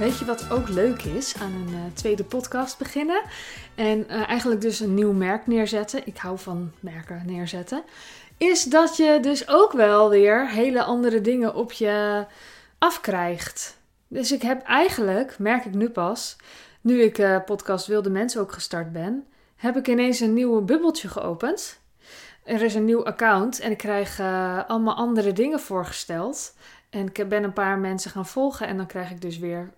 Weet je wat ook leuk is aan een uh, tweede podcast beginnen? En uh, eigenlijk dus een nieuw merk neerzetten. Ik hou van merken neerzetten. Is dat je dus ook wel weer hele andere dingen op je afkrijgt. Dus ik heb eigenlijk, merk ik nu pas, nu ik uh, podcast Wilde Mensen ook gestart ben, heb ik ineens een nieuw bubbeltje geopend. Er is een nieuw account en ik krijg allemaal andere dingen voorgesteld. En ik ben een paar mensen gaan volgen en dan krijg ik dus weer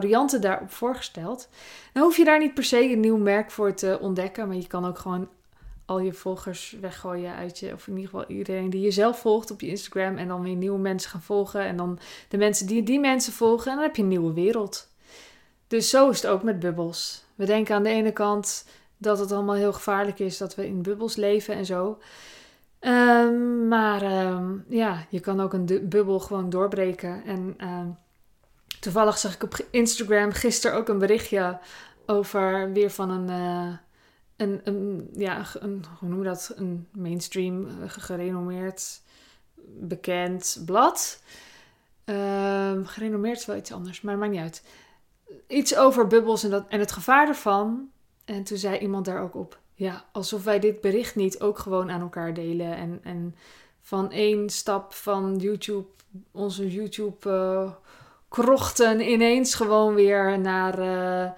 varianten daarop voorgesteld. Dan hoef je daar niet per se een nieuw merk voor te ontdekken, maar je kan ook gewoon al je volgers weggooien uit je, of in ieder geval iedereen die je zelf volgt op je Instagram en dan weer nieuwe mensen gaan volgen en dan de mensen die die mensen volgen en dan heb je een nieuwe wereld. Dus zo is het ook met bubbels. We denken aan de ene kant dat het allemaal heel gevaarlijk is dat we in bubbels leven en zo. Um, maar um, ja, je kan ook een bubbel gewoon doorbreken. En um, toevallig zag ik op Instagram gisteren ook een berichtje over weer van een, uh, een, een, ja, een, hoe noem je dat? Een mainstream, gerenommeerd, bekend blad. gerenommeerd is wel iets anders, maar maakt niet uit. Iets over bubbels en, dat, en het gevaar ervan. En toen zei iemand daar ook op ja, alsof wij dit bericht niet ook gewoon aan elkaar delen. En, en van één stap van YouTube, onze YouTube-krochten, uh, ineens gewoon weer naar uh,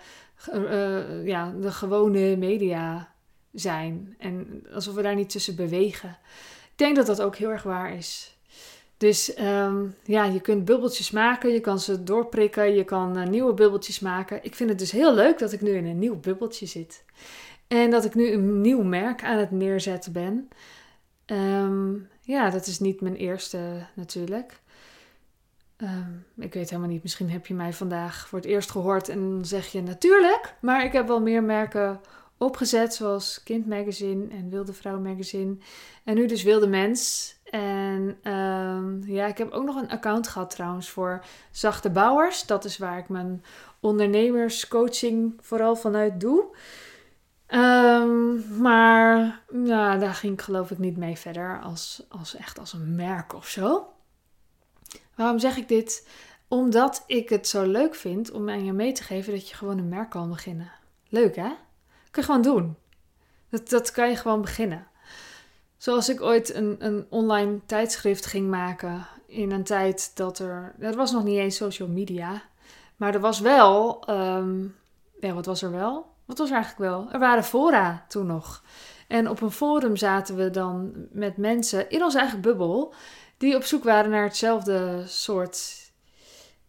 uh, ja, de gewone media zijn. En alsof we daar niet tussen bewegen. Ik denk dat dat ook heel erg waar is. Dus um, ja, je kunt bubbeltjes maken, je kan ze doorprikken, je kan nieuwe bubbeltjes maken. Ik vind het dus heel leuk dat ik nu in een nieuw bubbeltje zit. En dat ik nu een nieuw merk aan het neerzetten ben. Um, ja, dat is niet mijn eerste natuurlijk. Um, ik weet helemaal niet, misschien heb je mij vandaag voor het eerst gehoord en zeg je natuurlijk. Maar ik heb wel meer merken opgezet, zoals Kind Magazine en Wilde Vrouw Magazine. En nu dus Wilde Mens. En um, ja, ik heb ook nog een account gehad trouwens voor Zachte Bouwers. Dat is waar ik mijn ondernemerscoaching vooral vanuit doe. Um, maar ja, daar ging ik geloof ik niet mee verder als, als echt als een merk of zo. Waarom zeg ik dit? Omdat ik het zo leuk vind om aan je mee te geven dat je gewoon een merk kan beginnen. Leuk hè? Dat kun je gewoon doen. Dat, dat kan je gewoon beginnen. Zoals ik ooit een, een online tijdschrift ging maken in een tijd dat er. Er was nog niet eens social media. Maar er was wel. Um, ja, wat was er wel? Wat was eigenlijk wel? Er waren fora toen nog. En op een forum zaten we dan met mensen in onze eigen bubbel. Die op zoek waren naar hetzelfde soort.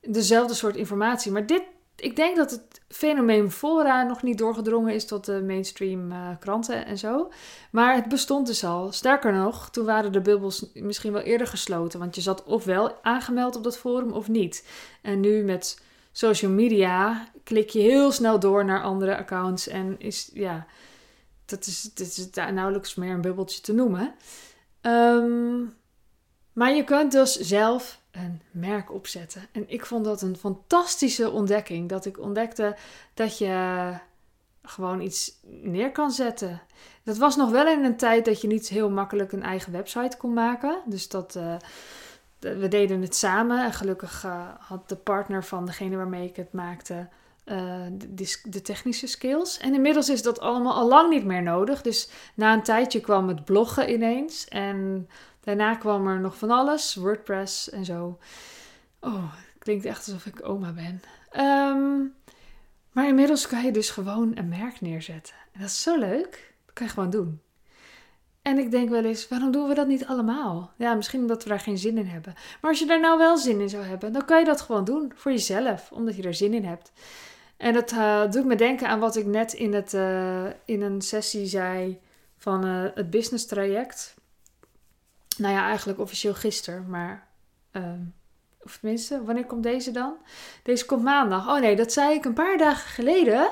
Dezelfde soort informatie. Maar dit, ik denk dat het fenomeen fora nog niet doorgedrongen is tot de mainstream uh, kranten en zo. Maar het bestond dus al. Sterker nog, toen waren de bubbels misschien wel eerder gesloten. Want je zat ofwel aangemeld op dat forum of niet. En nu met social media klik je heel snel door naar andere accounts en is ja, dat is, is nauwelijks meer een bubbeltje te noemen. Um, maar je kunt dus zelf een merk opzetten. En ik vond dat een fantastische ontdekking. Dat ik ontdekte dat je gewoon iets neer kan zetten. Dat was nog wel in een tijd dat je niet heel makkelijk een eigen website kon maken. Dus dat. Uh, we deden het samen. En gelukkig uh, had de partner van degene waarmee ik het maakte uh, de, de, technische skills. En inmiddels is dat allemaal al lang niet meer nodig. Dus na een tijdje kwam het bloggen ineens. En daarna kwam er nog van alles. WordPress en zo. Oh, klinkt echt alsof ik oma ben. Um, maar inmiddels kan je dus gewoon een merk neerzetten. En dat is zo leuk. Dat kan je gewoon doen. En ik denk wel eens, waarom doen we dat niet allemaal? Ja, misschien omdat we daar geen zin in hebben. Maar als je daar nou wel zin in zou hebben, dan kan je dat gewoon doen voor jezelf, omdat je er zin in hebt. En dat uh, doet me denken aan wat ik net in, het, uh, in een sessie zei van uh, het business traject. Nou ja, eigenlijk officieel gisteren, maar. Ehm, of tenminste, wanneer komt deze dan? Deze komt maandag. Oh nee, dat zei ik een paar dagen geleden.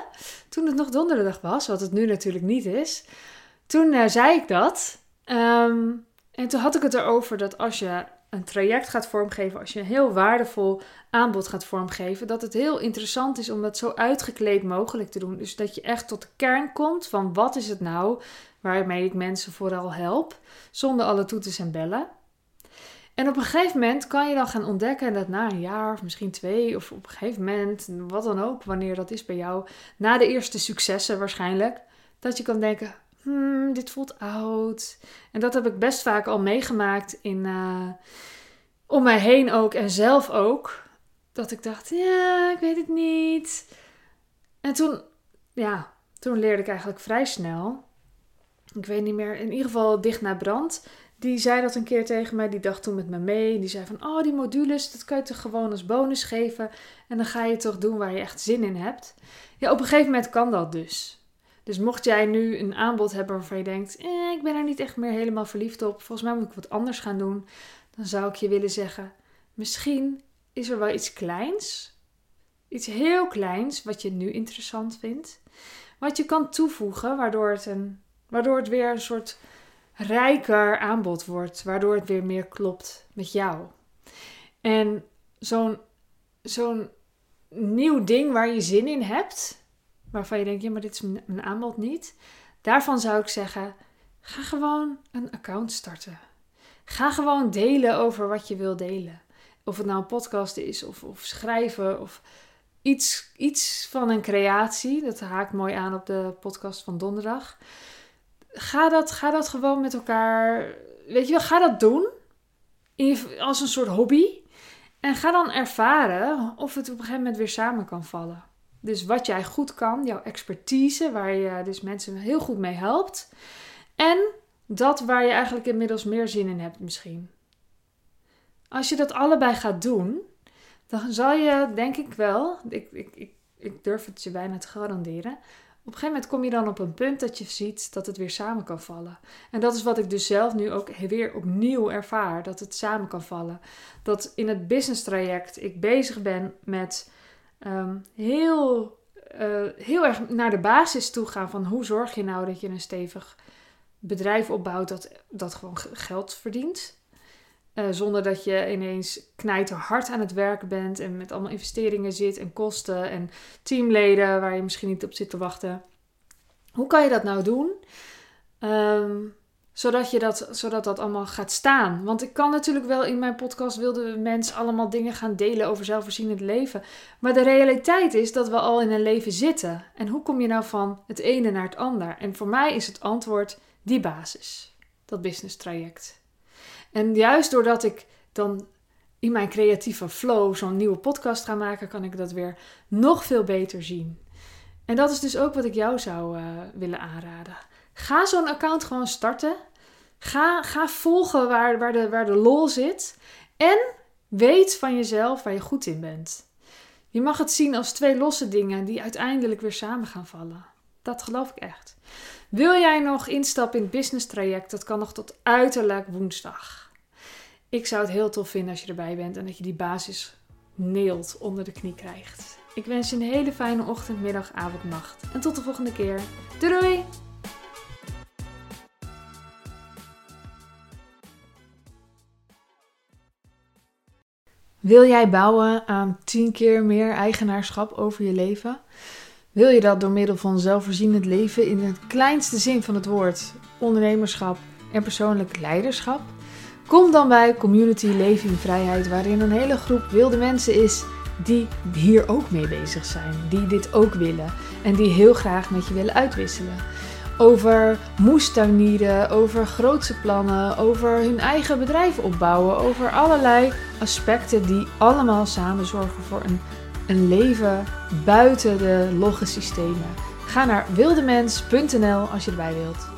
Toen het nog donderdag was, wat het nu natuurlijk niet is. Toen uh, zei ik dat. Um, en toen had ik het erover dat als je een traject gaat vormgeven, als je een heel waardevol aanbod gaat vormgeven, dat het heel interessant is om dat zo uitgekleed mogelijk te doen. Dus dat je echt tot de kern komt van wat is het nou waarmee ik mensen vooral help, zonder alle toeters en bellen. En op een gegeven moment kan je dan gaan ontdekken dat na een jaar of misschien twee of op een gegeven moment, wat dan ook, wanneer dat is bij jou, na de eerste successen waarschijnlijk, dat je kan denken, hmm, dit voelt oud. En dat heb ik best vaak al meegemaakt in, uh, om mij heen ook en zelf ook. Dat ik dacht, ja, ik weet het niet. En toen, ja, toen leerde ik eigenlijk vrij snel. Ik weet niet meer, in ieder geval dicht naar brand. Die zei dat een keer tegen mij. Die dacht toen met me mee. Die zei van, oh, die modules, dat kan je toch gewoon als bonus geven. En dan ga je toch doen waar je echt zin in hebt. Ja, op een gegeven moment kan dat dus. Dus mocht jij nu een aanbod hebben waarvan je denkt, eh, ik ben er niet echt meer helemaal verliefd op. Volgens mij moet ik wat anders gaan doen. Dan zou ik je willen zeggen, misschien is er wel iets kleins. Iets heel kleins wat je nu interessant vindt. Wat je kan toevoegen waardoor het, een, waardoor het weer een soort rijker aanbod wordt, waardoor het weer meer klopt met jou. En zo'n zo'n nieuw ding waar je zin in hebt, waarvan je denkt, ja, maar dit is mijn aanbod niet. Daarvan zou ik zeggen, ga gewoon een account starten. Ga gewoon delen over wat je wil delen. Of het nou een podcast is, of, of schrijven, of iets, iets van een creatie. Dat haakt mooi aan op de podcast van donderdag ga dat, ga dat gewoon met elkaar. Weet je wel, ga dat doen. als een soort hobby. En ga dan ervaren of het op een gegeven moment weer samen kan vallen. Dus wat jij goed kan, jouw expertise, waar je dus mensen heel goed mee helpt. En dat waar je eigenlijk inmiddels meer zin in hebt, misschien. Als je dat allebei gaat doen, dan zal je, denk ik wel, ik, ik, ik, durf het je bijna te garanderen, op een gegeven moment kom je dan op een punt dat je ziet dat het weer samen kan vallen. En dat is wat ik dus zelf nu ook weer opnieuw ervaar: dat het samen kan vallen. Dat in het business traject ik bezig ben met ehm, heel, uh, heel erg naar de basis toe gaan van hoe zorg je nou dat je een stevig bedrijf opbouwt dat, dat gewoon geld verdient. Uh, zonder dat je ineens knijterhard aan het werken bent en met allemaal investeringen zit en kosten en teamleden waar je misschien niet op zit te wachten. Hoe kan je dat nou doen? Um, zodat, je dat, zodat dat allemaal gaat staan. Want ik kan natuurlijk wel in mijn podcast wilde mensen allemaal dingen gaan delen over zelfvoorzienend leven. Maar de realiteit is dat we al in een leven zitten. En hoe kom je nou van het ene naar het ander? En voor mij is het antwoord die basis. Dat business traject. En juist doordat ik dan in mijn creatieve flow zo'n nieuwe podcast ga maken, kan ik dat weer nog veel beter zien. En dat is dus ook wat ik jou zou uh, willen aanraden. Ga zo'n account gewoon starten. Ga, ga volgen waar, waar, de, waar de lol zit. En weet van jezelf waar je goed in bent. Je mag het zien als twee losse dingen die uiteindelijk weer samen gaan vallen. Dat geloof ik echt. Wil jij nog instappen in het business traject? Dat kan nog tot uiterlijk woensdag. Ik zou het heel tof vinden als je erbij bent en dat je die basis neelt onder de knie krijgt. Ik wens je een hele fijne ochtend, middag, avond, nacht. En tot de volgende keer. Doei doei! Wil jij bouwen aan 10 keer meer eigenaarschap over je leven? Wil je dat door middel van zelfvoorzienend leven in het kleinste zin van het woord, ondernemerschap en persoonlijk leiderschap? Kom dan bij Community Leven in Vrijheid, waarin een hele groep wilde mensen is die hier ook mee bezig zijn, die dit ook willen en die heel graag met je willen uitwisselen. Over moestuinieren, over grootse plannen, over hun eigen bedrijf opbouwen, over allerlei aspecten die allemaal samen zorgen voor een een leven buiten de logge systemen. Ga naar wildemens.nl als je erbij wilt.